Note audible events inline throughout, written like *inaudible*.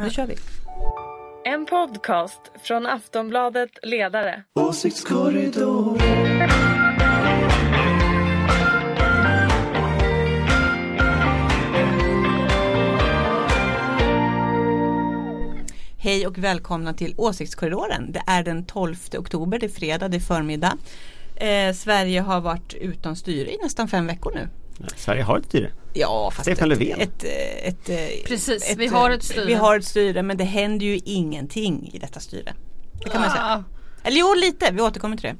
Nu kör vi. En podcast från Aftonbladet Ledare. Åsiktskorridor. Hej och välkomna till Åsiktskorridoren. Det är den 12 oktober, det är fredag, det är förmiddag. Eh, Sverige har varit utan styre i nästan fem veckor nu. Sverige har ett styre. Ja, fast Stefan ett, Löfven. Ett, eh, ett, ett, Precis, vi har ett styre. Vi har ett styre men det händer ju ingenting i detta styre. Det kan man säga. Ah, Eller jo, lite, vi återkommer till det.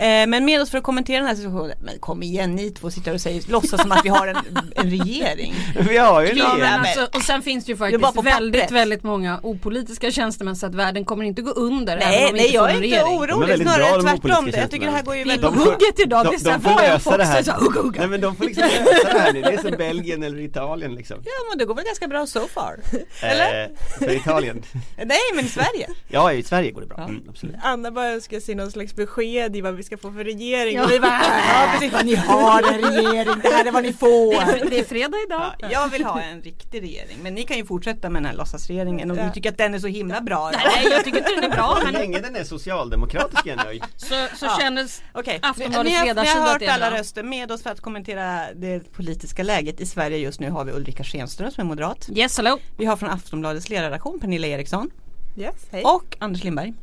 Eh, men med oss för att kommentera den här situationen, men kom igen ni två sitter och säger, låtsas som att vi har en, en regering. *laughs* Vi har ju en Ja, regering. men- alltså, och sen finns det ju Det faktiskt på väldigt, väldigt många opolitiska tjänstemän så att världen kommer inte gå under även Nej, nej inte jag är inte regering. De är orolig, väldigt snarare tvärtom. Jag tycker det här går ju Vi är väldigt på hugget idag, det är de, såhär, de får vad jag lösa det här. poster så hugga, hugga. Nej men de får liksom lösa det här nu. Det är som Belgien eller Italien liksom. Ja men det går väl ganska bra so far. Eller? Eh, för Italien. Nej men i Sverige. Ja i Sverige går det bra. Ja. Mm, absolut. Anna bara önskar sig någon slags besked i vad vi ska få för regering. Ja. Och vi bara, Ja precis vad ni har en regering, det här är vad ni får. Det är fredag idag. Ja, jag vill ha en riktig regering men ni kan ju fortsätta med den här låtsasregeringen om Ja. ni tycker att den är så himla bra. Nej, jag tycker inte den är bra Så men länge den är socialdemokratisk är jag nöjd. så, så Ja. kändes Okej, Aftonbladets ledarsida har att hört det är alla bra. röster. Med oss för att kommentera det politiska läget i Sverige just nu har vi Ulrika Schenström som är moderat. Yes, hello. Vi har från Aftonbladets ledarredaktion Pernilla Eriksson yes, hej. och Anders Lindberg.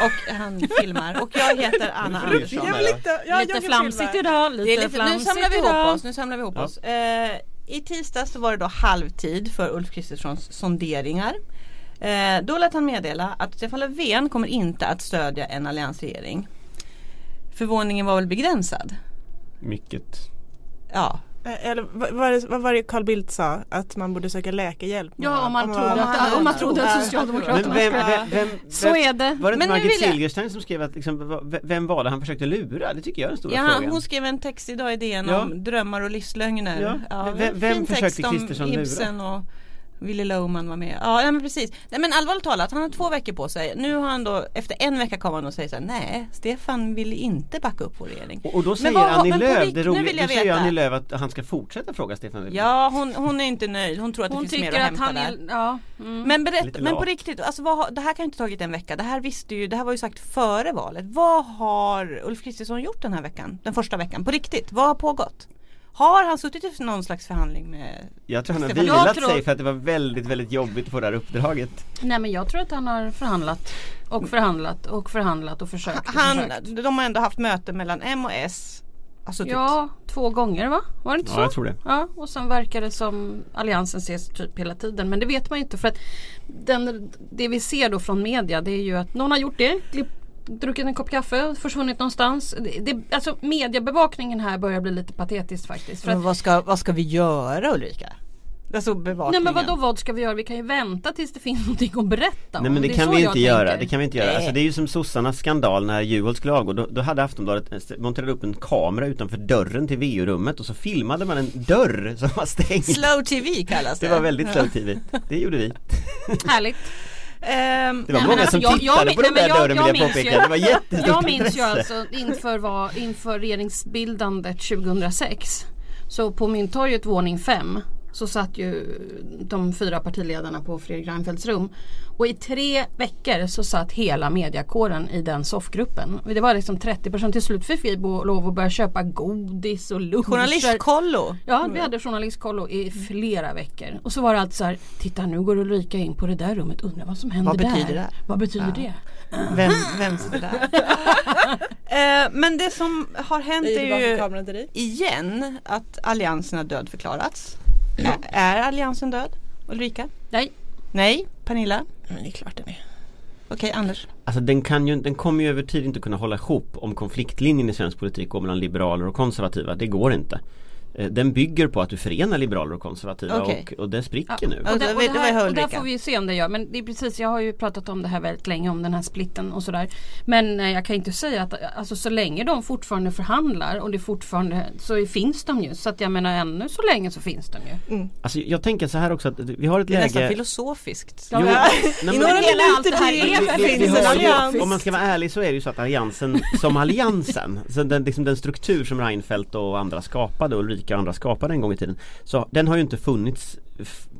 Och han filmar och jag heter Anna Andersson. Jag vill inte, jag, Lite jag flamsigt filmar. idag, lite, Det är lite, nu flamsigt samlar vi ihop idag. oss. Nu samlar vi ihop Ja. oss. Eh, I tisdags så var det då halvtid för Ulf Kristerssons sonderingar. Eh, då lät han meddela att Stefan Löfven kommer inte att stödja en alliansregering. Förvåningen var väl begränsad. Mycket. Ja, Eller vad var, det, vad var det Carl Bildt sa? Att man borde söka läkarhjälp? Ja, om man var- trodde att, om man trodde att Men Socialdemokraterna vem, vem, vem, Så är det. Var det inte Margit Silgerstein som skrev att liksom, vem var det han försökte lura? Det tycker jag är den stora ja frågan. hon skrev en text idag i DN Ja. om drömmar och livslögner. Ja. Vem- vem fin försökte om Kristersson lura? Och Willy Loman var med. Ja nej, men precis. Nej men allvarligt talat, han har två veckor på sig. Nu har han då, efter en vecka kommer han och säger så här, nej Stefan vill inte backa upp vår regering. Och, och då säger vad- Annie Lööf, det nu roliga, då säger. Annie Lööf att han ska fortsätta fråga Stefan Löfven. Ja hon, hon är inte nöjd, hon tror att det Hon finns mer att att hämta han där. är... Ja. Mm. Men berätta, men på riktigt, alltså vad, det här kan ju inte tagit en vecka. Det här visste ju, det här var ju sagt före valet. Vad har Ulf Kristersson gjort den här veckan? Den första veckan, på riktigt? Vad har pågått? Har han suttit i någon slags förhandling med Jag tror han har vilat tror- sig för att det var väldigt, väldigt jobbigt få det här uppdraget. Nej men jag tror att han har förhandlat och förhandlat och förhandlat och försökt och Han, försökt. de har ändå haft möte mellan M och S. Suttit. Ja, två gånger va? Var det inte Ja, så? jag tror det. Ja, och sen verkar det som Alliansen ses typ hela tiden. Men det vet man ju inte för att den, det vi ser då från media det är ju att någon har gjort det, klipp, druckit en kopp kaffe, försvunnit någonstans. Det, det, alltså mediebevakningen här börjar bli lite patetiskt faktiskt. För Men vad ska, vad ska vi göra Ulrika? Alltså nej bevakningen. men vadå vad ska vi göra? Vi kan ju vänta tills det finns *laughs* någonting att berätta om. Nej men det, är kan vi inte göra, tänker. det kan vi inte göra. Alltså, det är ju som sossarnas skandal när Juholt skulle avgå. Då, då hade Aftonbladet monterat upp en kamera utanför dörren till VU-rummet och så filmade man en dörr som var stängd. Slow TV kallas det. Det var väldigt slow TV. Det gjorde vi. Härligt. Ehm, Det var många alltså, som jag- jag tittade min- på nej, där jag- dörren jag vill jag minns påpeka. ju- Det var jättestort Jag minns ju intresse. alltså inför, vad, inför regeringsbildandet 2006 Så på Mynttorget våning 5 så satt ju de fyra partiledarna på Fredrik Reinfeldts rum. Och i tre veckor så satt hela mediakåren i den soffgruppen. Och Det var liksom 30 personer. Till slut fick vi bo- lov att börja köpa godis och luncher. Journalistkollo. Ja, vi hade journalistkollo i flera veckor. Och så var det alltid så här, titta nu går Ulrika in på det där rummet, undrar vad som händer Vad där. betyder det? Vad betyder Ja. det? Vem, vem sitter där? *laughs* Eh, men det som har hänt är ju igen att alliansen har dödförklarats. Är alliansen död? Ulrika? Nej, Nej? Pernilla? Men det är klart den är. Okej, Anders? Alltså den, kan ju, den kommer ju över tid inte kunna hålla ihop om konfliktlinjen i svensk politik går mellan liberaler och konservativa. Det går inte. Eh, Den bygger på att du förenar liberaler och konservativa Okej. och, och det spricker Ja. nu. Och, det var- och, det här, och där får vi se om det gör. Men det är precis, jag har ju pratat om det här väldigt länge om den här splitten och sådär. Men eh, jag kan inte säga att alltså, så länge de fortfarande förhandlar och det fortfarande så finns de ju. Så att jag menar ännu så länge så finns de ju. Alltså jag tänker så här också att vi har ett Det är nästan läge filosofiskt. Jo, nej, men- *laughs* några hela allt det här är vi, vi, finns vi en har ju, allians. om man ska vara ärlig så är det ju så att alliansen som alliansen, *laughs* så den, liksom den struktur som Reinfeldt och andra skapade och Ulrika och andra skapade en gång i tiden Så den har ju inte funnits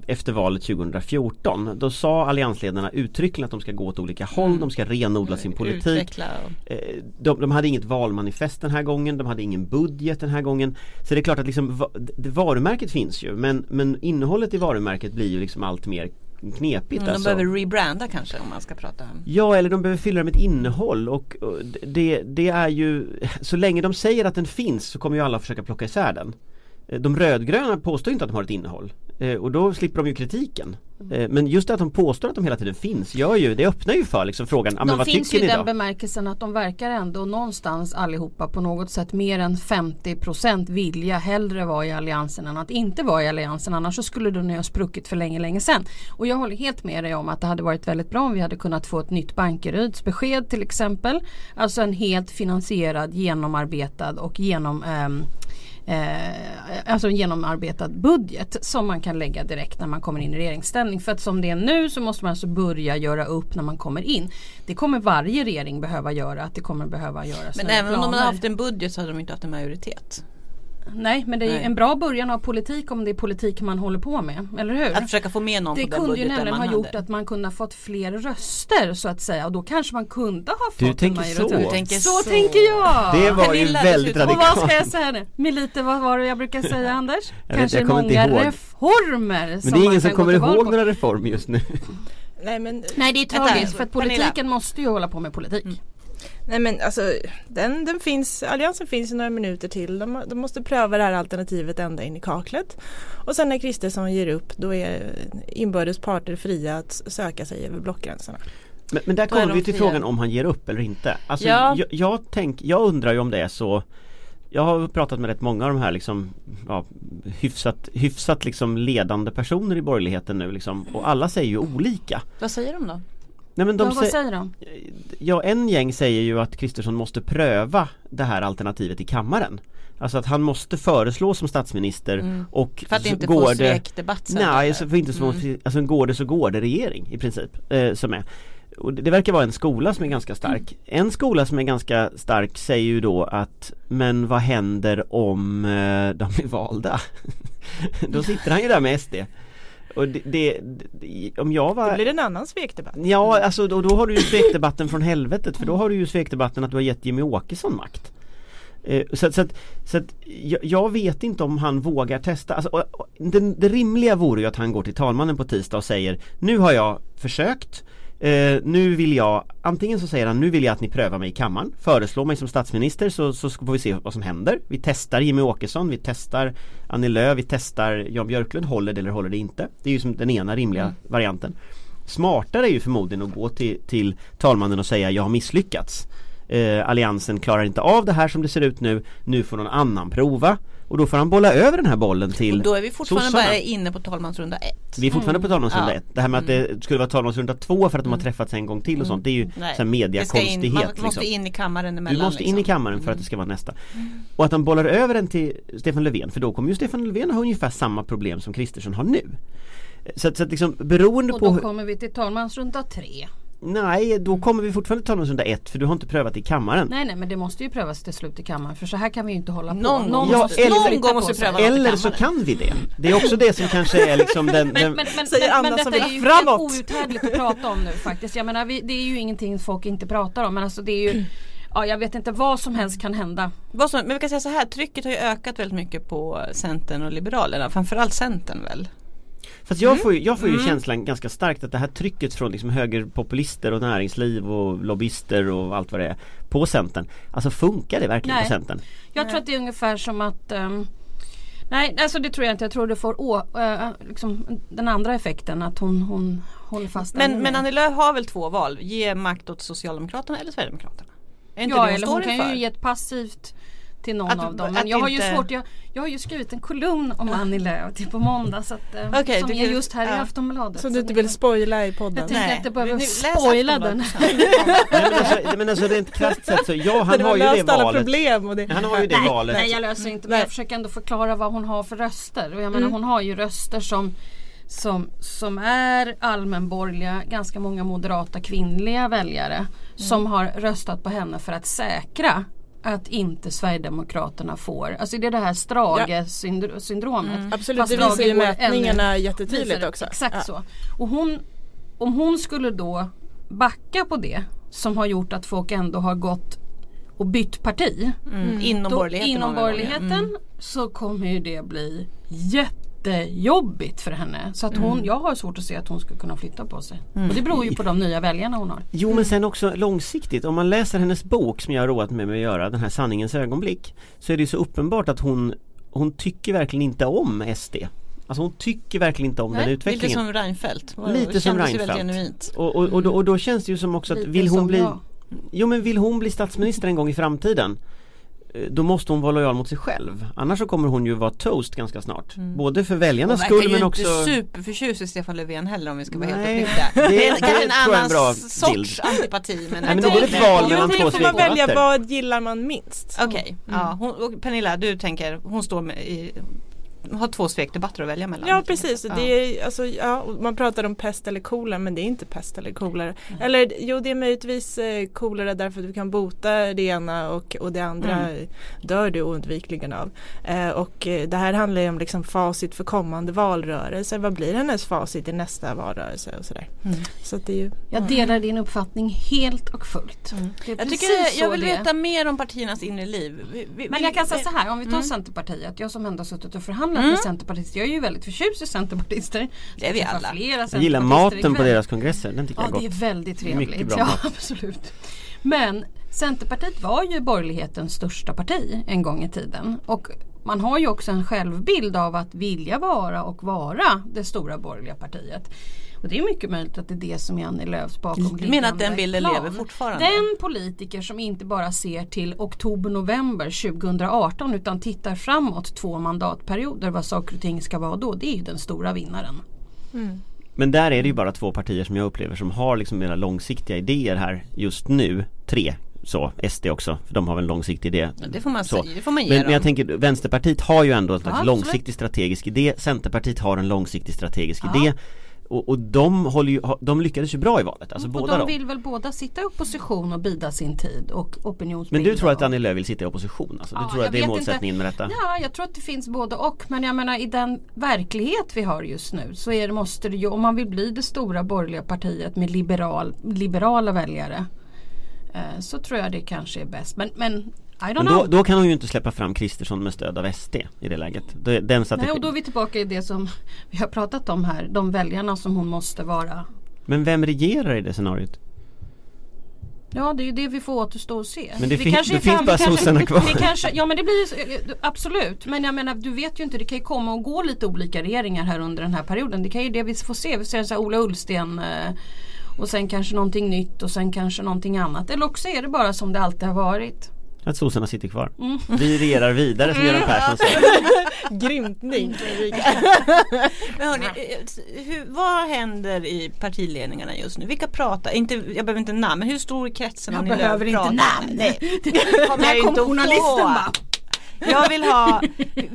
efter valet 2014 då sa alliansledarna uttryckligen att de ska gå åt olika håll, de ska renodla sin politik. Utveckla och... Eh, De, de hade inget valmanifest den här gången, de hade ingen budget den här gången. Så det är klart att liksom, varumärket finns ju men, men innehållet i varumärket blir ju liksom allt mer knepigt. Mm, de alltså. behöver rebranda kanske om man ska prata om Ja eller de behöver fylla det med ett innehåll och, och det, det är ju Så länge de säger att den finns så kommer ju alla försöka plocka isär den De rödgröna påstår inte att de har ett innehåll. Eh, och då slipper de ju kritiken. Eh, Men just det att de påstår att de hela tiden finns gör ju, det öppnar ju för liksom frågan, men de vad finns tycker ju i den bemärkelsen att de verkar ändå någonstans allihopa på något sätt mer än 50% vilja hellre vara i alliansen än att inte vara i alliansen. Annars så skulle den ju ha spruckit för länge länge sedan. Och jag håller helt med dig om att det hade varit väldigt bra om vi hade kunnat få ett nytt Bankeryds besked till exempel. Alltså en helt finansierad, genomarbetad och genom ehm, Eh, alltså en genomarbetad budget som man kan lägga direkt när man kommer in i regeringsställning. För att som det är nu så måste man alltså börja göra upp när man kommer in. Det kommer varje regering behöva göra. Att det kommer behöva göras Men även om de hade planer. haft en budget så hade de inte haft en majoritet Nej men det är ju Nej. en bra början av politik om det är politik man håller på med. Eller hur? Att försöka få med någon det på den kunde ju nämligen ha gjort att man kunde ha fått fler röster så att säga och då kanske man kunde ha Du fått en tänker majoritet. så. Du tänker så, så. tänker jag! Det var ju Pernilla, väldigt dessutom. Och vad ska radikalt jag säga nu? Med lite, vad var det jag brukar säga *laughs* Anders? Jag vet, Kanske inte många reformer Men som det är ingen som kommer ihåg några reformer just nu Nej men, Nej det är tragiskt för att Pernilla. politiken måste ju hålla på med politik. Mm. Nej men alltså den, den finns, alliansen finns i några minuter till. De, de måste pröva det här alternativet ända in i kaklet. Och sen när Kristersson ger upp då är inbördes parter fria att söka sig över blockgränserna. Men, men där kommer vi till fria. frågan om han ger upp eller inte. Alltså, Ja. jag, jag, tänk, jag undrar ju om det är så Jag har pratat med rätt många av de här liksom ja, hyfsat, hyfsat liksom ledande personer i borgerligheten nu liksom och alla säger ju olika. Vad säger de då? Nej, men de Ja, vad sä- säger de? ja, en gäng säger ju att Kristersson måste pröva det här alternativet i kammaren. Alltså att han måste föreslå som statsminister Mm. och För att inte går få svekdebatt sen Nej, för inte så, Mm. alltså går det så går det regering i princip eh, som är. Och det, det verkar vara en skola som är ganska stark. En skola som är ganska stark säger ju då att Men vad händer om eh, de blir valda? *laughs* då sitter han ju där med SD. Och det, det, det om jag var Då blir det en annan svekdebatt. Ja, alltså då, då har du ju svekdebatten från helvetet för då har du ju svekdebatten att du har gett Jimmy Åkesson makt. Eh, så att, så att, så att jag, jag vet inte om han vågar testa. Alltså, och, och, det, det rimliga vore ju att han går till talmannen på tisdag och säger Nu har jag försökt Eh, nu vill jag, antingen så säger han nu vill jag att ni prövar mig i kammaren. Föreslå mig som statsminister så, så får vi se vad som händer. Vi testar Jimmy Åkesson, vi testar Annie Lööf, vi testar Jan Björklund. Håller det eller håller det inte? Det är ju som den ena rimliga varianten. Smartare är ju förmodligen att gå till, till talmannen och säga jag har misslyckats. Eh, Alliansen klarar inte av det här som det ser ut nu. Nu får någon annan prova Och då får han bolla över den här bollen till Och då är vi fortfarande sossarna. bara inne på talmansrunda ett. Vi är fortfarande på talmansrunda Ja. ett. Det här med att det skulle vara talmansrunda två för att de har träffats en gång till och sånt Det är ju Nej. sån ska in, mediakonstighet man måste liksom. in i kammaren emellan. Du måste in i liksom. kammaren för att det ska vara nästa Och att han bollar över den till Stefan Löfven för då kommer ju Stefan Löfven ha ungefär samma problem som Kristersson har nu Så att, så att liksom beroende Och på då hur- kommer vi till talmansrunda tre. Nej, då kommer vi fortfarande talmansrunda ett för du har inte prövat i kammaren Nej nej men det måste ju prövas till slut i kammaren för så här kan vi ju inte hålla på. Någon gång Ja, måste eller- någon gång måste vi pröva Eller så kan vi det Det är också det som *laughs* kanske är liksom den, Men, den men, men, Säger men, Anna men som detta är vill ju framåt. helt outhärdligt att prata om nu faktiskt. Jag menar vi, det är ju ingenting folk inte pratar om men alltså det är ju Ja jag vet inte vad som helst kan hända. Vad som, men vi kan säga så här, trycket har ju ökat väldigt mycket på Centern och Liberalerna. Framförallt Centern väl? Fast jag får ju, jag får ju känslan ganska starkt att det här trycket från liksom högerpopulister och näringsliv och lobbyister och allt vad det är På Centern Alltså funkar det verkligen Nej. på Centern? Jag tror att det är ungefär som att ehm, Nej alltså det tror jag inte. Jag tror det får å, äh, liksom, den andra effekten att hon, hon håller fast Men, men Annie Lööf har väl två val, ge makt åt Socialdemokraterna eller Sverigedemokraterna? Är inte Ja det hon eller står hon kan inför? ju ge ett passivt till någon Att- av dem. att Men jag har ju inte- svårt, jag, jag har ju skrivit en kolumn om Annie Lööf till på måndag så att, eh, Okej, som är kan- just här i ja. Aftonbladet. Som Så du inte vill spoila i podden. Jag tänker Nej, att det behöver spoila den. Nej, *laughs* men, alltså, *laughs* men alltså rent krasst sett så, ja han har ju det alla valet problem. Och det. Han har ju det valet Nej jag löser inte men Nej. jag försöker ändå förklara vad hon har för röster. Och jag menar Mm. hon har ju röster som som, som är allmänborgerliga, ganska många moderata kvinnliga väljare som har röstat på henne för att säkra att inte Sverigedemokraterna får, alltså det är det här Strage-syndromet. Absolut, Fast det visar ju mätningarna ännu- jättetydligt också. Exakt Ja. så. Och hon, om hon skulle då backa på det som har gjort att folk ändå har gått och bytt parti. Mm. Inom Då, borgerligheten. inom borgerligheten Mm. så kommer ju det bli jättejobbigt för henne. Så att hon, Mm. jag har svårt att se att hon skulle kunna flytta på sig. Och det beror ju på de nya väljarna hon har. Jo men sen också långsiktigt, om man läser hennes bok som jag har roat mig med att göra, den här sanningens ögonblick Så är det ju så uppenbart att hon, hon tycker verkligen inte om SD Alltså hon tycker verkligen inte om den Lite utvecklingen som Reinfeldt. Lite som Reinfeldt. genuint. och, och, och, då, och då känns det ju som också att Lite vill hon bli jag. Jo men vill hon bli statsminister en gång i framtiden då måste hon vara lojal mot sig själv Annars så kommer hon ju vara toast ganska snart Både för Hon väljarnas verkar skull ju men inte också superförtjust i Stefan Löfven heller om vi ska vara helt Nej, uppriktiga. det- är kanske en är annan bra sorts bild. antipati. Men, Nej, men det ett val mellan Jo, två får man välja vad gillar man minst? Okej, ja, hon, och Pernilla du tänker hon står med i har två svekdebatter att välja mellan. Ja precis, Ja. det är, alltså, ja, man pratar om pest eller kolera men det är inte pest eller kolera. Eller jo det är möjligtvis eh, kolera därför att du kan bota det ena och, och det andra dör du oundvikligen av. Eh, och eh, det här handlar ju om liksom facit för kommande valrörelse. Vad blir hennes facit i nästa valrörelse och sådär. Mm. Så att det är ju Jag delar din uppfattning helt och fullt. Är Jag, tycker, jag vill veta mer om partiernas inre liv. Vi- vi- Men jag kan säga så här, om vi tar Mm. Centerpartiet. Jag som ändå har suttit och förhandlat med Centerpartister. Jag är ju väldigt förtjust i Centerpartister. Det är vi alla. Flera Jag gillar maten på deras kongresser, den tycker Ja jag är det är gott väldigt Mycket trevligt. bra Ja mat. absolut. Men Centerpartiet var ju borgerlighetens största parti en gång i tiden. Och man har ju också en självbild av att vilja vara och vara det stora borgerliga partiet. Och det är mycket möjligt att det är det som är Annie Lööfs bakomliggande Du menar att den bilden plan. lever fortfarande? Den politiker som inte bara ser till oktober-november 2018 utan tittar framåt två mandatperioder vad saker och ting ska vara då. Det är ju den stora vinnaren. Men där är det ju bara två partier som jag upplever som har liksom mera långsiktiga idéer här just nu Tre så, SD också, för de har väl en långsiktig idé Det får man Så. säga, det får man ge men, dem. men jag tänker Vänsterpartiet har ju ändå en Ja, långsiktig strategisk idé Centerpartiet har en långsiktig strategisk Ja. idé och, och de, håller ju, de lyckades ju bra i valet, alltså och båda de dem vill väl båda sitta i opposition och bida sin tid och opinionsbilda. Men du tror att Annie Lööf vill sitta i opposition alltså? Du Ja, tror att det är målsättningen inte. med detta? Ja, jag tror att det finns både och. Men jag menar i den verklighet vi har just nu så är det, måste det ju, om man vill bli det stora borgerliga partiet med liberal, liberala väljare eh, så tror jag det kanske är bäst. Men, men Men då, då kan hon ju inte släppa fram Kristersson med stöd av SD i det läget. Den Nej, strategin. och då är vi tillbaka i det som vi har pratat om här. De väljarna som hon måste vara. Men vem regerar i det scenariot? Ja det är ju det vi får återstå och se. Men det Vi fin- kanske det finns bara sossarna kvar. Vi kanske, ja men det blir ju så- absolut. Men jag menar du vet ju inte, det kan ju komma och gå lite olika regeringar här under den här perioden. Det kan ju det vi får se. Vi ser så här Ola Ullsten eh, och sen kanske någonting nytt och sen kanske någonting annat. Eller också är det bara som det alltid har varit. Att sossarna sitter kvar. Mm. Vi regerar vidare som Göran Persson säger. *laughs* Grymtning. *laughs* Men hörni, eh, hur, vad händer i partiledningarna just nu? Vilka pratar? Inte, jag behöver inte namn, men hur stor är kretsen Jag behöver inte namn. Nej, *laughs* Här kom inte att journalisten bara. Jag vill ha,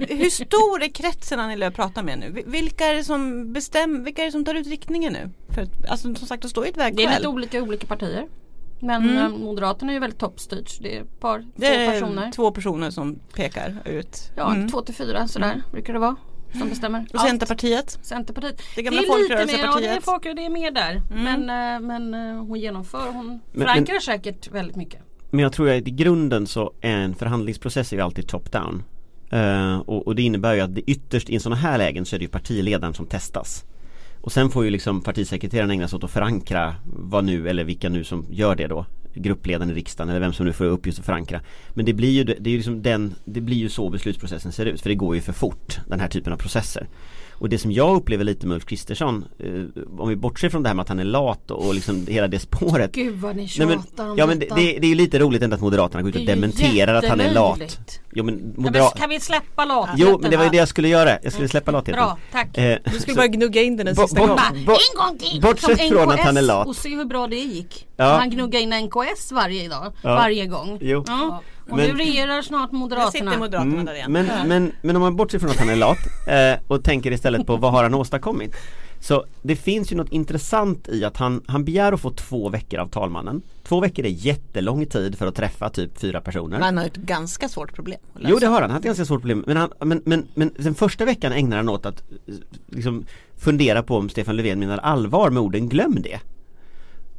hur stor är kretsen Annie Lööf pratar med nu? Vilka är det som bestämmer, vilka är det som tar ut riktningen nu? För, att- alltså som sagt, det står ju ett Det är vägskäl. lite olika i olika partier. Men Mm. eh, Moderaterna är ju väldigt toppstyrt. Det är ett par, Det två är personer. två personer som pekar ut. Ja, Mm. två till fyra sådär brukar det vara. Som bestämmer Och allt. Centerpartiet? Centerpartiet. Det gamla är lite mer, ja det är, folkrörelsepartiet. folk, det är mer där. Mm. Men, eh, men eh, hon genomför, hon Men- förankrar säkert väldigt mycket. Men jag tror att i grunden så är en förhandlingsprocess är ju alltid top-down. Eh, och, och det innebär ju att det ytterst i sådana här lägen så är det ju partiledaren som testas. Och sen får ju liksom partisekreteraren ägna sig åt att förankra vad nu eller vilka nu som gör det då. Gruppledaren i riksdagen eller vem som nu får uppgift att förankra. Men det blir ju, det är ju liksom den, det blir ju så beslutsprocessen ser ut. För det går ju för fort den här typen av processer. Och det som jag upplever lite med Ulf Kristersson eh, Om vi bortser från det här med att han är lat och liksom hela det spåret Gud vad ni Nej, tjatar men, om ja men det, detta. det, det är ju lite roligt ändå att Moderaterna går ut och dementerar att han är lat. Jo men Ja, men Moderat... kan vi släppa latheten? Jo men det var ju det jag skulle göra, jag skulle släppa latheten Bra, tack. Eh, Du skulle bara gnugga in den en sista gång. En gång till! bortsett från att han är lat. Och se hur bra det gick. Ja. Han gnuggar in NKS varje dag, Ja. varje gång. Jo. Ja. Och Men- nu regerar snart Moderaterna. sitter Moderaterna där igen. Mm, men, men, men om man bortser från att han är lat *laughs* eh, och tänker istället på vad har han åstadkommit Så det finns ju något intressant i att han, han begär att få två veckor av talmannen. Två veckor är jättelång tid för att träffa typ fyra personer. Man har ett ganska svårt problem. Jo det har han, han har ett ganska svårt problem men, han, men, men, men den första veckan ägnar han åt att eh, liksom fundera på om Stefan Löfven menar allvar med orden glöm det.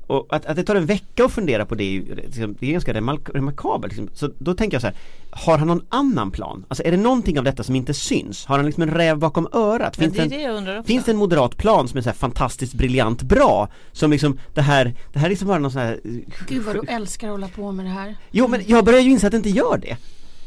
Och att, att det tar en vecka att fundera på det är, ju, liksom, det är ganska remark remarkabelt. Liksom. Så då tänker jag så här, har han någon annan plan? Alltså är det någonting av detta som inte syns? Har han liksom en räv bakom örat? Men Finns det är det en, jag. Finns det en moderat plan som är så här fantastiskt briljant bra? Som liksom det här, det här är liksom bara någon sån här Gud vad du älskar att hålla på med det här. Jo men jag börjar ju inse att det inte gör det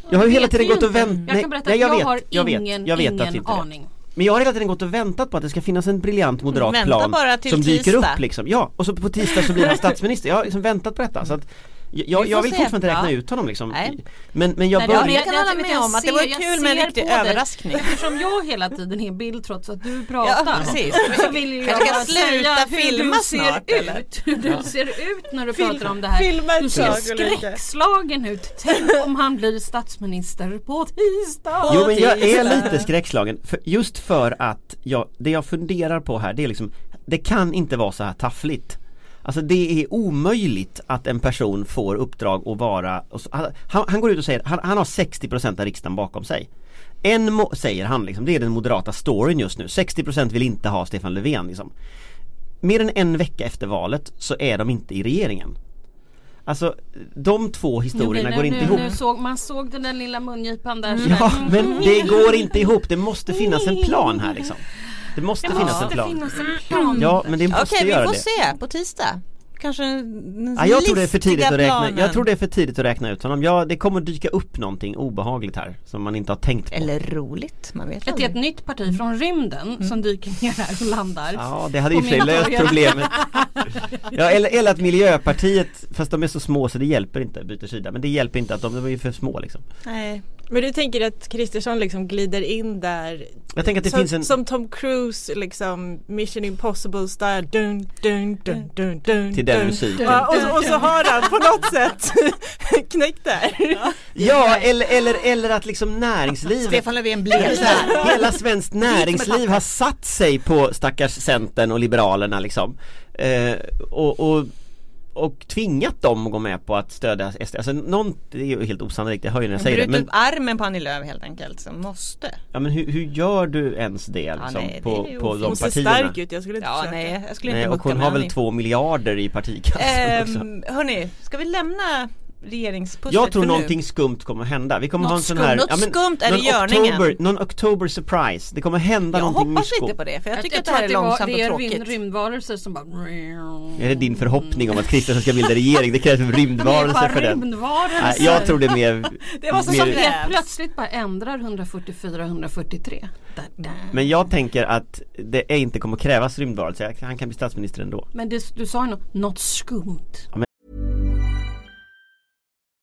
Jag har ju hela Vet tiden gått och inte. vänt Jag kan berätta nej, att jag, vet, har jag vet, ingen, jag vet ingen aning. Men jag har hela tiden gått och väntat på att det ska finnas en briljant moderat Vänta plan bara till Som dyker tisdag. upp liksom, ja och så på tisdag så blir han statsminister Jag har liksom väntat på detta så att Jag, jag, vill fortfarande inte räkna ut honom liksom Nej. Men, men jag börjar jag kan hålla vet med om att det var kul med en riktig överraskning. Eftersom jag hela tiden är bild trots att du pratar. Ja, precis. Så vill jag Kanske ska bara sluta filma snart, ut. eller? *laughs* Hur du ser ut när du pratar om det här. filma Du ser skräckslagen ut. Tänk om han blir statsminister på tisdag. Jo men jag är lite skräckslagen, för, just för att jag, det jag funderar på här det är liksom Det kan inte vara så här taffligt Alltså det är omöjligt att en person får uppdrag att vara han, han går ut och säger, han, han har 60% av riksdagen bakom sig. En säger han liksom, det är den moderata storyn just nu. 60% vill inte ha Stefan Löfven liksom. Mer än en vecka efter valet så är de inte i regeringen. Alltså de två historierna Nu- går nu- inte nu- ihop. såg, man såg den där lilla mungipan där. Ja men det går inte ihop, det måste finnas en plan här liksom Det måste Det finnas en måste plan finnas en plan. Ja men det måste Okej vi göra får det se på tisdag. Kanske den ja, jag tror det är för tidigt att räkna, planen. jag tror det är för tidigt att räkna ut honom. Ja, det kommer dyka upp någonting obehagligt här som man inte har tänkt på. Eller roligt, man vet Ett helt nytt parti från rymden som dyker ner här och landar. Ja, det hade På för löst problemet. *laughs* Ja, eller, eller att Miljöpartiet, fast de är så små så det hjälper inte, byter sida. Men det hjälper inte att de, de är ju för små liksom. Nej. Men du tänker att Kristersson liksom glider in där Jag tänker att det som, finns en... som Tom Cruise liksom Mission Impossible style dun dun dun dun dun Till den musiken. Ja, och, så- och så har han på något *laughs* sätt *laughs* knäckt där. Ja, eller, eller, eller att liksom näringslivet Stefan Löfven blev Hela, så här. hela svenskt näringsliv har satt sig på stackars Centern och Liberalerna liksom eh, och, och, och tvingat dem att gå med på att stödja SD. Alltså någon, det är ju helt osannolikt, jag hör ju när jag säger det men, upp armen på Annie Lööf helt enkelt, som måste. ja, men hur, hur gör du ens det liksom nej, det på, ju på de Hon ser partierna? stark ut, jag skulle inte Ja försöka. nej, jag skulle Nej, inte och hon har väl två miljarder i partikassan också. Ehm, hörni, ska vi lämna regeringspusslet Jag tror för nu? någonting skumt kommer att hända. Vi kommer Något ha en sån skumt- här något skumt är det görningen. oktober, någon oktober surprise. Det kommer hända Jag någonting hoppas mysko. inte på det, för jag Jag, tycker jag att det tror här att är det, var, långsamt det och är rym, tråkigt. rymdvarelser som bara... Är det din förhoppning om att Kristersson ska bilda regering? Det krävs en rymdvarelse för den. rymdvarelser. Nej, jag tror det är mer, *laughs* Det var så mer som det- helt plötsligt bara ändrar 144 143. Da, da. Men jag tänker att det är inte kommer krävas rymdvarelse, han kan bli statsminister ändå Men det, du sa ju något, något skumt.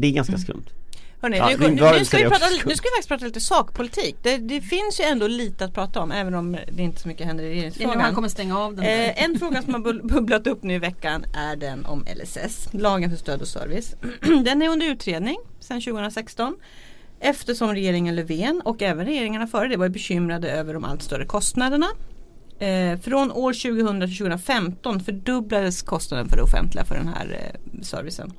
Det är ganska skumt Hörrni, Ja, nu, nu, nu, ska vi prata, nu ska vi faktiskt prata lite sakpolitik. Det, det finns ju ändå lite att prata om även om det inte så mycket händer i han regeringsfrågan. kommer stänga av den. Eh, en fråga som har bubblat upp nu i veckan är den om LSS, lagen för stöd och service. *clears throat* den är under utredning sedan 2016 eftersom regeringen Löfven och även regeringarna före det var bekymrade över de allt större kostnaderna. Eh, från år 2000 till 2015 fördubblades kostnaden för det offentliga för den här eh, servicen.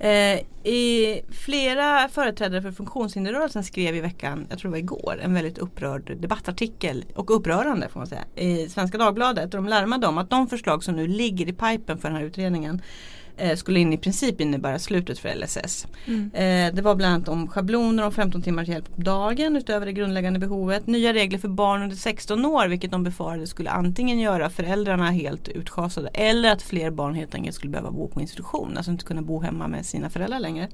Eh, i flera företrädare för funktionshinderrörelsen skrev i veckan, jag tror det var igår, en väldigt upprörd debattartikel och upprörande får man säga i Svenska Dagbladet. Och de larmade om att de förslag som nu ligger i pipen för den här utredningen skulle in i princip innebära slutet för LSS. Eh, det var bland annat om schabloner om 15 timmars hjälp på dagen utöver det grundläggande behovet. Nya regler för barn under 16 år vilket de befarade skulle antingen göra föräldrarna helt utschasade eller att fler barn helt enkelt skulle behöva bo på institution. Alltså inte kunna bo hemma med sina föräldrar längre.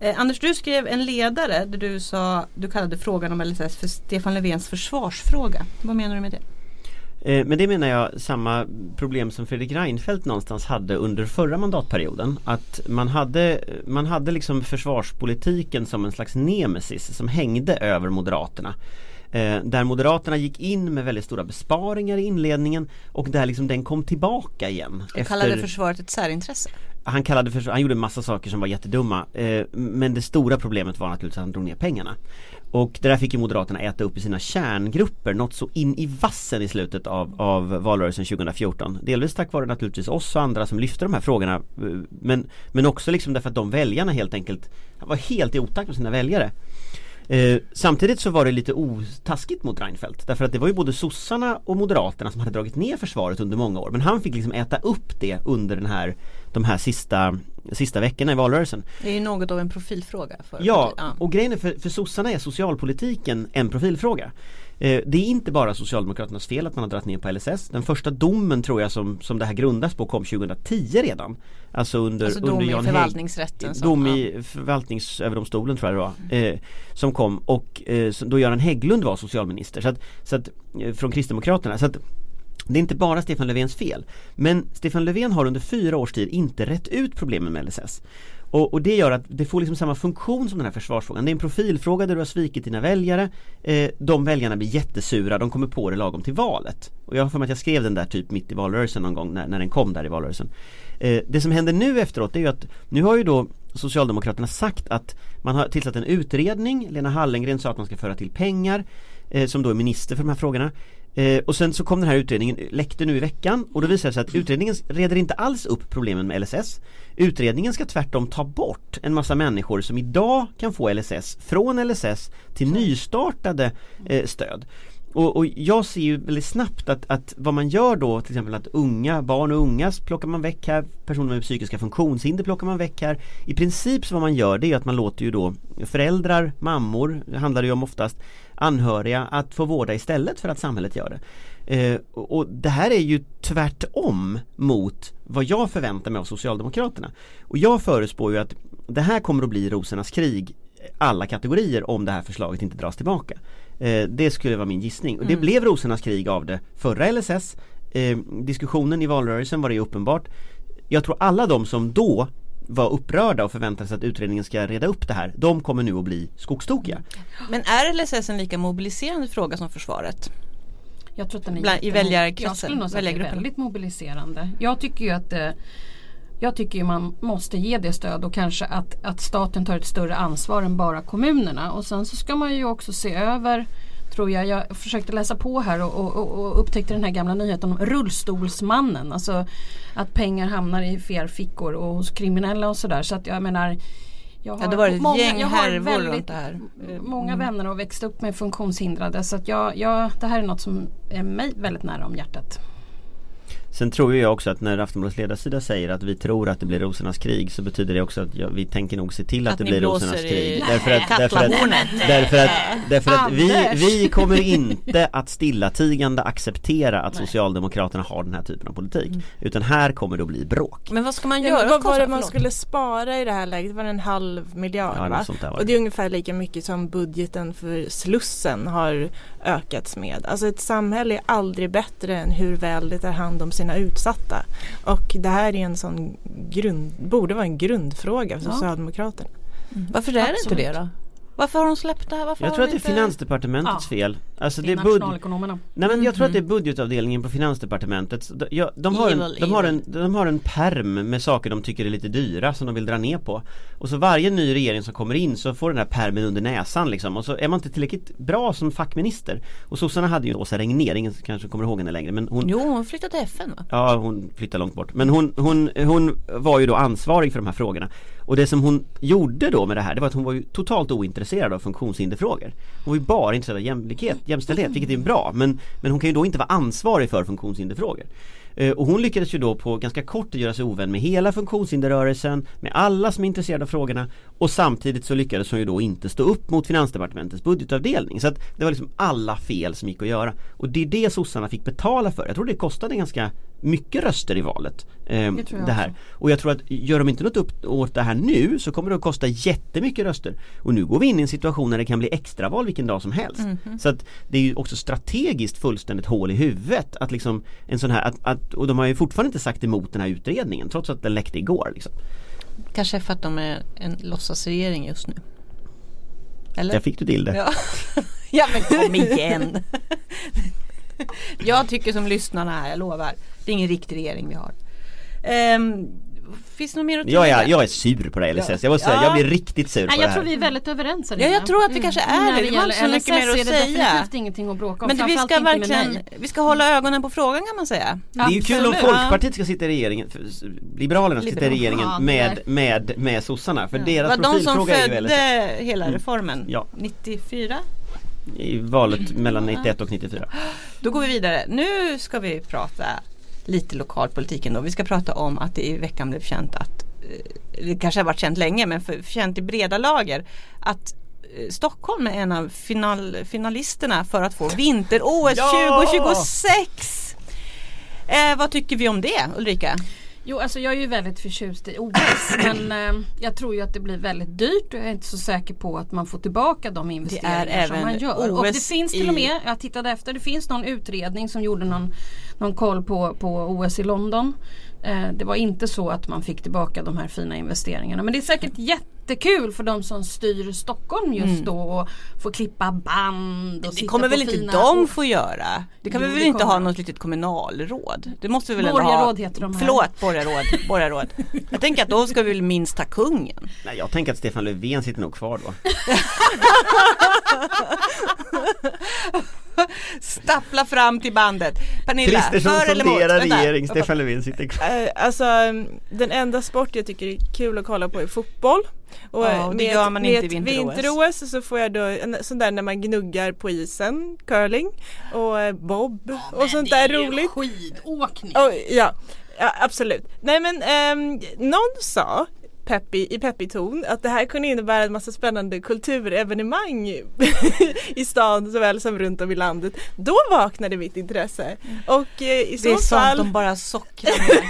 Eh, Anders du skrev en ledare där du sa Du kallade frågan om LSS för Stefan Löfvens försvarsfråga. Vad menar du med det? Eh, Men det menar jag samma problem som Fredrik Reinfeldt någonstans hade under förra mandatperioden. Att man hade, man hade liksom försvarspolitiken som en slags nemesis som hängde över Moderaterna. Eh, där Moderaterna gick in med väldigt stora besparingar i inledningen och där liksom den kom tillbaka igen. Du kallade försvaret ett särintresse han kallade för, han gjorde en massa saker som var jättedumma eh, Men det stora problemet var naturligtvis att han drog ner pengarna. Och det där fick ju Moderaterna äta upp i sina kärngrupper Något så in i vassen i slutet av, av valrörelsen 2014 Delvis tack vare naturligtvis oss och andra som lyfte de här frågorna eh, Men, men också liksom därför att de väljarna helt enkelt var helt i otakt med sina väljare. Eh, samtidigt så var det lite otaskigt mot Reinfeldt därför att det var ju både sossarna och moderaterna som hade dragit ner försvaret under många år men han fick liksom äta upp det under den här de här sista, sista veckorna i valrörelsen. Det är ju något av en profilfråga. För Ja, och grejen är för, för sossarna är socialpolitiken en profilfråga. Eh, det är inte bara Socialdemokraternas fel att man har dragit ner på LSS. Den första domen tror jag som, som det här grundas på kom 2010 redan. Alltså under, Alltså dom under i Jan förvaltningsrätten som- Dom ja. i förvaltningsöverdomstolen tror jag det var. Eh, som kom och eh, då Göran Hägglund var socialminister. Så att, så att, eh, från Kristdemokraterna. Så att, det är inte bara Stefan Löfvens fel. Men Stefan Löfven har under fyra års tid inte rätt ut problemen med LSS. Och, och det gör att det får liksom samma funktion som den här försvarsfrågan. Det är en profilfråga där du har svikit dina väljare. Eh, de väljarna blir jättesura, de kommer på det lagom till valet. Och jag har för mig att jag skrev den där typ mitt i valrörelsen någon gång när, när den kom där i valrörelsen. Eh, det som händer nu efteråt är ju att nu har ju då Socialdemokraterna sagt att man har tillsatt en utredning. Lena Hallengren sa att man ska föra till pengar eh, som då är minister för de här frågorna. Eh, och sen så kom den här utredningen, läckte nu i veckan och då visade det sig att utredningen reder inte alls upp problemen med LSS. Utredningen ska tvärtom ta bort en massa människor som idag kan få LSS från LSS till nystartade eh, stöd. Och, och jag ser ju väldigt snabbt att, att vad man gör då till exempel att unga, barn och ungas plockar man väck här Personer med psykiska funktionshinder plockar man väck här I princip så vad man gör det är att man låter ju då föräldrar, mammor, det handlar det ju om oftast Anhöriga att få vårda istället för att samhället gör det eh, och, det här är ju tvärtom mot vad jag förväntar mig av Socialdemokraterna Och jag förutspår ju att det här kommer att bli rosornas krig alla kategorier om det här förslaget inte dras tillbaka. Eh, det skulle vara min gissning och det Mm. blev rosornas krig av det förra LSS. Eh, diskussionen i valrörelsen var det uppenbart. Jag tror alla de som då var upprörda och förväntade sig att utredningen ska reda upp det här, de kommer nu att bli skogstokiga. Men är LSS en lika mobiliserande fråga som försvaret? Jag tror att den är Bland- i väljarkretsen, Jag skulle nog säga att det är väldigt mobiliserande. Jag tycker ju att eh, jag tycker ju man måste ge det stöd och kanske att, att staten tar ett större ansvar än bara kommunerna. Och sen så ska man ju också se över Tror jag. Jag försökte läsa på här och, och, och- upptäckte den här gamla nyheten om rullstolsmannen. Alltså att pengar hamnar i fel fickor och hos kriminella och sådär. Så att jag menar jag Ja, det var ett många- gäng jag har väldigt. Många Mm. vänner och växt upp med funktionshindrade så att jag, jag, det här är något som är mig väldigt nära om hjärtat. Sen tror ju jag också att när Aftonbladets ledarsida säger att vi tror att det blir rosornas krig så betyder det också att ja, vi tänker nog se till att, Att det blir rosornas krig. Därför att, därför att, kattlahornet. därför att, därför att vi, kommer inte att stillatigande acceptera att Socialdemokraterna har den här typen av politik. Utan här kommer det att bli bråk. Men vad ska man Ja, göra? men vad var det man skulle spara i det här läget? Var det en halv miljard? Ja, va? sånt där var det. Och det är ungefär lika mycket som budgeten för Slussen har ökats med. Alltså ett samhälle är aldrig bättre än hur väl det tar hand om sina utsatta. Och det här är en sån grund, borde vara en grundfråga för Ja. Socialdemokraterna. Varför är det Absolut. inte det då? Varför har de släppt det här? Varför Jag tror att de det är inte... Finansdepartementets Ja. fel. Alltså Det det är bud- nationalekonomerna. Nej men jag tror att det är Mhm. budgetavdelningen på Finansdepartementet de, ja, de, har en, de, har en, de har en perm med saker de tycker är lite dyra som de vill dra ner på Och så varje ny regering som kommer in så får den här permen under näsan liksom Och så är man inte tillräckligt bra som fackminister Och sossarna hade ju Åsa Regnér, ingen kanske kommer ihåg henne längre men hon Jo, hon flyttade till FN va? Ja hon flyttade långt bort Men hon, hon, hon var ju då ansvarig för de här frågorna och det som hon gjorde då med det här Det var att hon var ju totalt ointresserad av funktionshinderfrågor. Hon var ju bara intresserad av jämlikhet, jämställdhet Vilket är bra. Men, men hon kan ju då inte vara ansvarig för funktionshinderfrågor. Eh, och hon lyckades ju då på ganska kort tid göra sig ovän med hela funktionshinderrörelsen Med alla som är intresserade av frågorna. Och samtidigt så lyckades hon ju då inte stå upp mot Finansdepartementets budgetavdelning. Så att det var liksom alla fel som gick att göra. Och det är det sossarna fick betala för. Jag tror det kostade ganska mycket röster i valet eh, Det det här. Och jag tror att gör de inte något upp åt det här nu så kommer det att kosta jättemycket röster Och nu går vi in i en situation när det kan bli extraval vilken dag som helst Så att det är ju också strategiskt fullständigt hål i huvudet att liksom en sån här, att, att, och de har ju fortfarande inte sagt emot den här utredningen trots att den läckte igår liksom. Kanske för att de är en låtsasregering just nu. Eller? Jag fick du till det Ja. *laughs* ja men kom igen. *laughs* jag tycker som lyssnarna här, jag lovar. Det är ingen riktig regering vi har. Ehm, finns det något mer att jag tillägga? är, jag är sur på det här LSS, jag måste säga, Ja. jag blir riktigt sur på Nej, det jag här tror vi är väldigt överens Ja, jag tror att vi kanske är När det. Vi har inte så mycket mer att det säga. definitivt ingenting att bråka om. Men det, vi ska med verkligen, vi ska hålla ögonen på frågan kan man säga. Det är ju kul om. Folkpartiet ska sitta i regeringen, Liberalerna ska sitta i regeringen Ja, med, det med, med sossarna för Det deras var de som profilfråga är ju LSS födde hela reformen. Ja. 94. I valet mellan 91 och 94 Då går vi vidare. Nu ska vi prata lite lokalpolitiken då. Vi ska prata om att det i veckan blev känt att, eh, det kanske har varit känt länge men för, känt i breda lager att eh, Stockholm är en av final, finalisterna för att få vinter-OS Ja! 2026. Eh, vad tycker vi om det Ulrika? Jo, alltså jag är ju väldigt förtjust i OS *clears throat* men eh, jag tror ju att det blir väldigt dyrt och jag är inte så säker på att man får tillbaka de investeringar som man gör. Och det OS finns till och med, jag tittade efter, det finns någon utredning som gjorde någon, någon koll på, på OS i London. Eh, det var inte så att man fick tillbaka de här fina investeringarna men det är säkert jättekul för de som styr Stockholm just då och får klippa band och Det sitta kommer på väl inte de få göra? Det kan Jo, vi väl inte ha kommer. något litet kommunalråd? Det måste vi väl ändå ha? Borgarråd heter de här. Förlåt, borgarråd. borgarråd. Jag tänker att då ska vi väl minst ha kungen. Nej jag tänker att Stefan Löfven sitter nog kvar då *laughs* *laughs* Stappla fram till bandet. Pernilla, Kristersson för eller emot? regering, Stefan Löfven sitter kvar Eh, Alltså den enda sport jag tycker är kul att kolla på är fotboll. Och Ja, eh, och det med, gör man inte i vinter-OS. så får jag då en sån där när man gnuggar på isen, curling och eh, bob och sånt där roligt. skidåkning. Oh, ja. ja, absolut. Nej men ehm, någon sa peppig, i peppig ton att det här kunde innebära en massa spännande kulturevenemang *laughs* i stan såväl som runt om i landet. Då vaknade mitt intresse och eh, i Det är så sånt fall de bara sockrar med.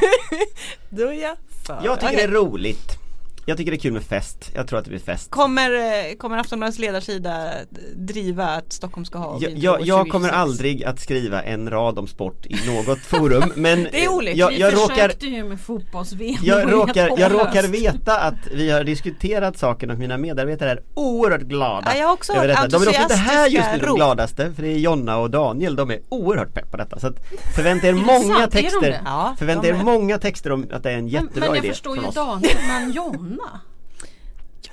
*laughs* då är jag för. Jag tycker det är roligt Jag tycker det är kul med fest, jag tror att det blir fest Kommer, eh, kommer Aftonbladets ledarsida driva att Stockholm ska ha jag, jag, jag kommer 2026? aldrig att skriva en rad om sport i något forum men *laughs* Det är olyckligt. jag, Vi jag råkar försökte ju med fotbolls-VM. jag råkar, jag råkar veta att vi har diskuterat saken och mina medarbetare är oerhört glada Ja, jag har också över detta. De är dock inte här just nu de gladaste för det är Jonna och Daniel, de är oerhört pepp på detta så att förvänta er många sant? Är de texter det? Ja, Förvänta de er många texter om att det är en Men, jättebra men jag idé förstår ju oss. Daniel, men Jonna?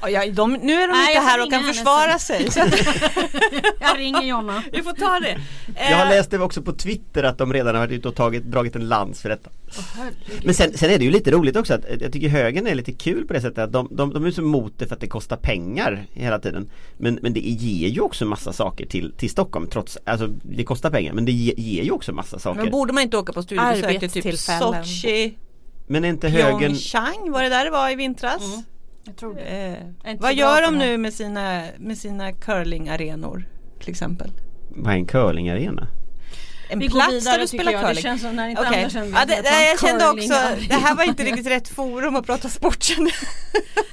Ja, ja, de, nu är de Nej, inte här och kan försvara sen. sig. *laughs* Jag ringer Jonna. vi får ta det. Jag har Eh, läst det också på Twitter att de redan har varit ute och tagit, dragit en lans för detta herregud. Men sen, sen är det ju lite roligt också att jag tycker högern är lite kul på det sättet att de, de, de är så emot det för att det kostar pengar hela tiden Men, men det ger ju också massa saker till, till Stockholm trots, alltså det kostar pengar men det ge, ger ju också massa saker Men borde man inte åka på studiebesök till typ. Sochi, Men inte högern Pyeongchang, var det där det var i vintras? Jag tror det. Eh, vad gör de det nu med sina, med sina curlingarenor till exempel? Vad är en curlingarena? En Vi plats vidare där du spelar jag. curling? Det känns som när inte Okej. Anders kände ja, det, nej, jag kände också, det här var inte riktigt rätt forum att prata sport jag. *laughs*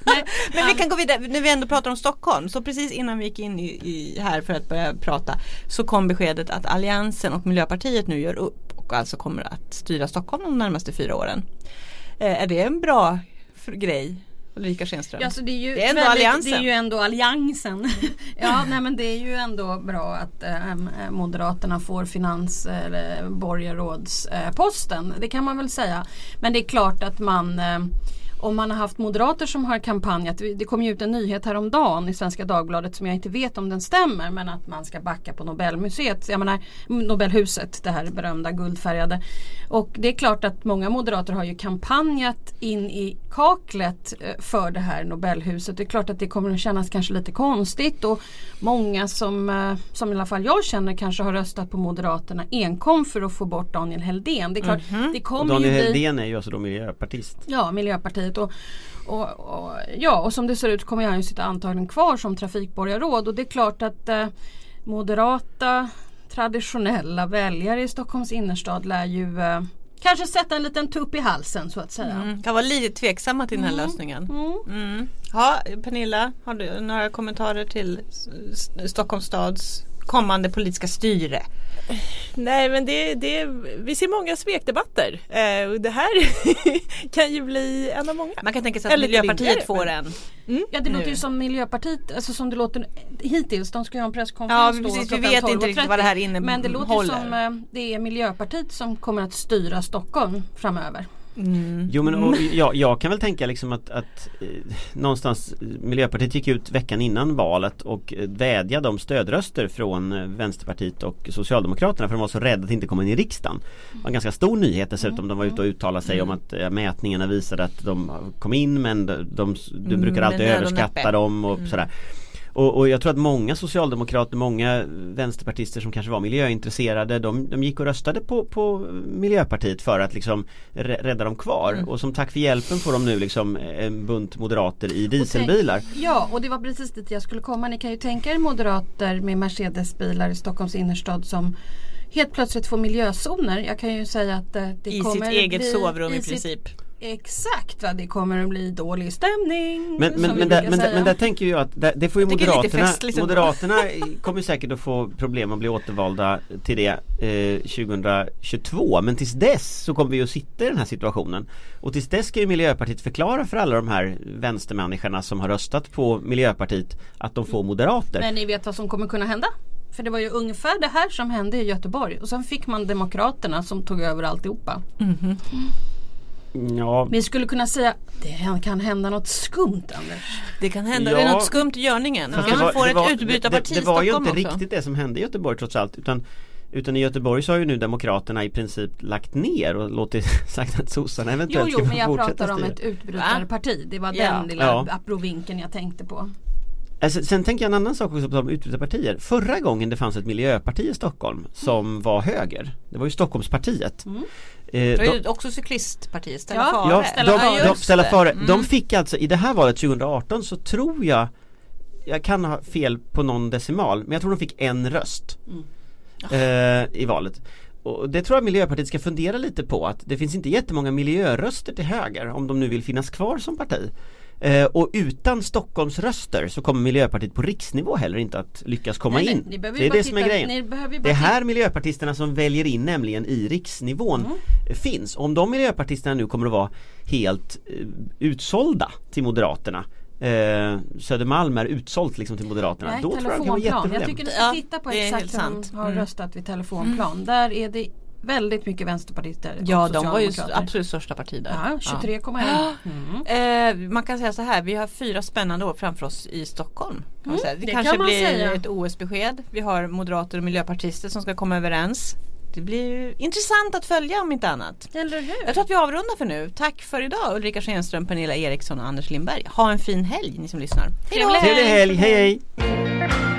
*laughs* Men vi kan gå vidare, när vi ändå pratar om Stockholm, så precis innan vi gick in i, i här för att börja prata så kom beskedet att Alliansen och Miljöpartiet nu gör upp och alltså kommer att styra Stockholm de närmaste fyra åren. Eh, är det en bra grej? Ulrika Schenström? Ja, alltså det, är ju Det är ändå väldigt- alliansen. Det är ju ändå alliansen. *laughs* ja, nej men det är ju ändå bra att eh, Moderaterna får finans eller borgarrådsposten. det kan man väl säga. Men det är klart att man eh, om man har haft moderater som har kampanjat. Det kom ju ut en nyhet häromdagen i Svenska Dagbladet som jag inte vet om den stämmer men att man ska backa på Nobelmuseet, jag menar Nobelhuset, det här berömda guldfärgade. Och det är klart att många moderater har ju kampanjat in i kaklet eh, för det här Nobelhuset. Det är klart att det kommer att kännas kanske lite konstigt och många som, eh, som i alla fall jag känner kanske har röstat på Moderaterna enkom för att få bort Daniel Heldén. Det är klart, Mhm. det Och kommer Daniel ju Heldén är ju alltså då miljöpartist. Ja, Miljöpartiet och, och, och, ja, och som det ser ut kommer han ju sitta antagligen kvar som trafikborgarråd och det är klart att eh, moderata traditionella väljare i Stockholms innerstad lär ju eh, kanske sätta en liten tupp i halsen så att säga. Mm. Kan vara lite tveksamma till den här lösningen. Mm. Ja, Pernilla, har du några kommentarer till Stockholms stads kommande politiska styre? Nej men det, det, vi ser många svekdebatter eh, och det här *laughs* kan ju bli en av många. Man kan tänka sig att Eller Miljöpartiet lindrigare, får men- en. Ja det låter Nu. ju som Miljöpartiet, alltså som det låter hittills, de ska ju ha en presskonferens Ja, då precis. Vi vet inte riktigt vad det här 12.30. Men det låter ju innehåller. som eh, det är Miljöpartiet som kommer att styra Stockholm framöver. Jo men och, jag, jag kan väl tänka liksom att, att eh, någonstans eh, Miljöpartiet gick ut veckan innan valet och eh, vädjade om stödröster från eh, Vänsterpartiet och Socialdemokraterna för de var så rädda att inte komma in i riksdagen. Det var en ganska stor nyhet dessutom. De var ute och uttalade sig om att eh, mätningarna visade att de kom in men de, de, du brukar Mm, alltid överskatta dem och sådär. Och, och jag tror att många socialdemokrater, många vänsterpartister som kanske var miljöintresserade de, de gick och röstade på, på Miljöpartiet för att liksom rä- rädda dem kvar Mm. och som tack för hjälpen får de nu liksom en bunt moderater i dieselbilar. Ja, och det var precis dit jag skulle komma. Ni kan ju tänka er moderater med Mercedesbilar i Stockholms innerstad som helt plötsligt får miljözoner. Jag kan ju säga att eh, det I kommer sitt eget bli, sovrum i, sitt- princip. Exakt, va? det kommer att bli dålig stämning. Men, men, men, där, men, där, men där tänker jag att det, det får ju Jag Moderaterna. Moderaterna kommer säkert att få problem att bli återvalda till det eh, 2022 men tills dess så kommer vi att sitta i den här situationen och tills dess ska ju Miljöpartiet förklara för alla de här vänstermänniskorna som har röstat på Miljöpartiet att de får moderater. Men ni vet vad som kommer kunna hända? För det var ju ungefär det här som hände i Göteborg och sen fick man Demokraterna som tog över alltihopa. Ja, Vi skulle kunna säga det kan hända något skumt Anders. Det kan hända, Ja. det är något skumt i görningen. Ja. det var- får det ett var- det, i det var ju inte också. riktigt det som hände i Göteborg trots allt utan Utan i Göteborg så har ju nu Demokraterna i princip lagt ner och låtit *laughs* sagt att sossarna Jo, eventuellt jo, ska men jag fortsätta pratar om ett utbrytarparti. Det var Ja. den lilla Ja. abrovinken jag tänkte på. Alltså, sen tänker jag en annan sak också på om utbrytarpartier. Förra gången det fanns ett miljöparti i Stockholm som var höger Det var ju Stockholmspartiet Mm. Eh, Det de- ju också cyklistpartiet, Ställa Ja. Fare. Ja, Ställa de, de, ställa. Fare. Mm. De fick alltså i det här valet 2018 så tror jag Jag kan ha fel på någon decimal men jag tror de fick en röst eh, I valet och det tror jag Miljöpartiet ska fundera lite på att det finns inte jättemånga miljöröster till höger om de nu vill finnas kvar som parti eh, Och utan Stockholmsröster så kommer Miljöpartiet på riksnivå heller inte att lyckas komma Nej, nej, in behöver Det är det som är titta- grejen Det är här miljöpartisterna som väljer in nämligen i riksnivån Mm. finns. Om de miljöpartisterna nu kommer att vara helt eh, utsålda till Moderaterna eh, Södermalm är utsålt liksom till Moderaterna. Nej, Då tror jag det kan vara telefonplan. Jag jätteproblem. tycker ni ska Ja, titta på är exakt helt hur sant. de har Mm. röstat vid telefonplan. Där är det väldigt mycket vänsterpartister Ja, de var ju absolut största parti där. Ja, 23,1. *gasps* Mm. Eh, man kan säga så här, vi har fyra spännande år framför oss i Stockholm. Kan man säga. Det, Mm, det kanske kan blir säga. ett OS-besked. Vi har moderater och miljöpartister som ska komma överens. Det blir ju intressant att följa om inte annat. Eller hur? Jag tror att vi avrundar för nu. Tack för idag Ulrika Schenström, Pernilla Eriksson och Anders Lindberg. Ha en fin helg ni som lyssnar. Hej då! Trevlig helg, hej hej!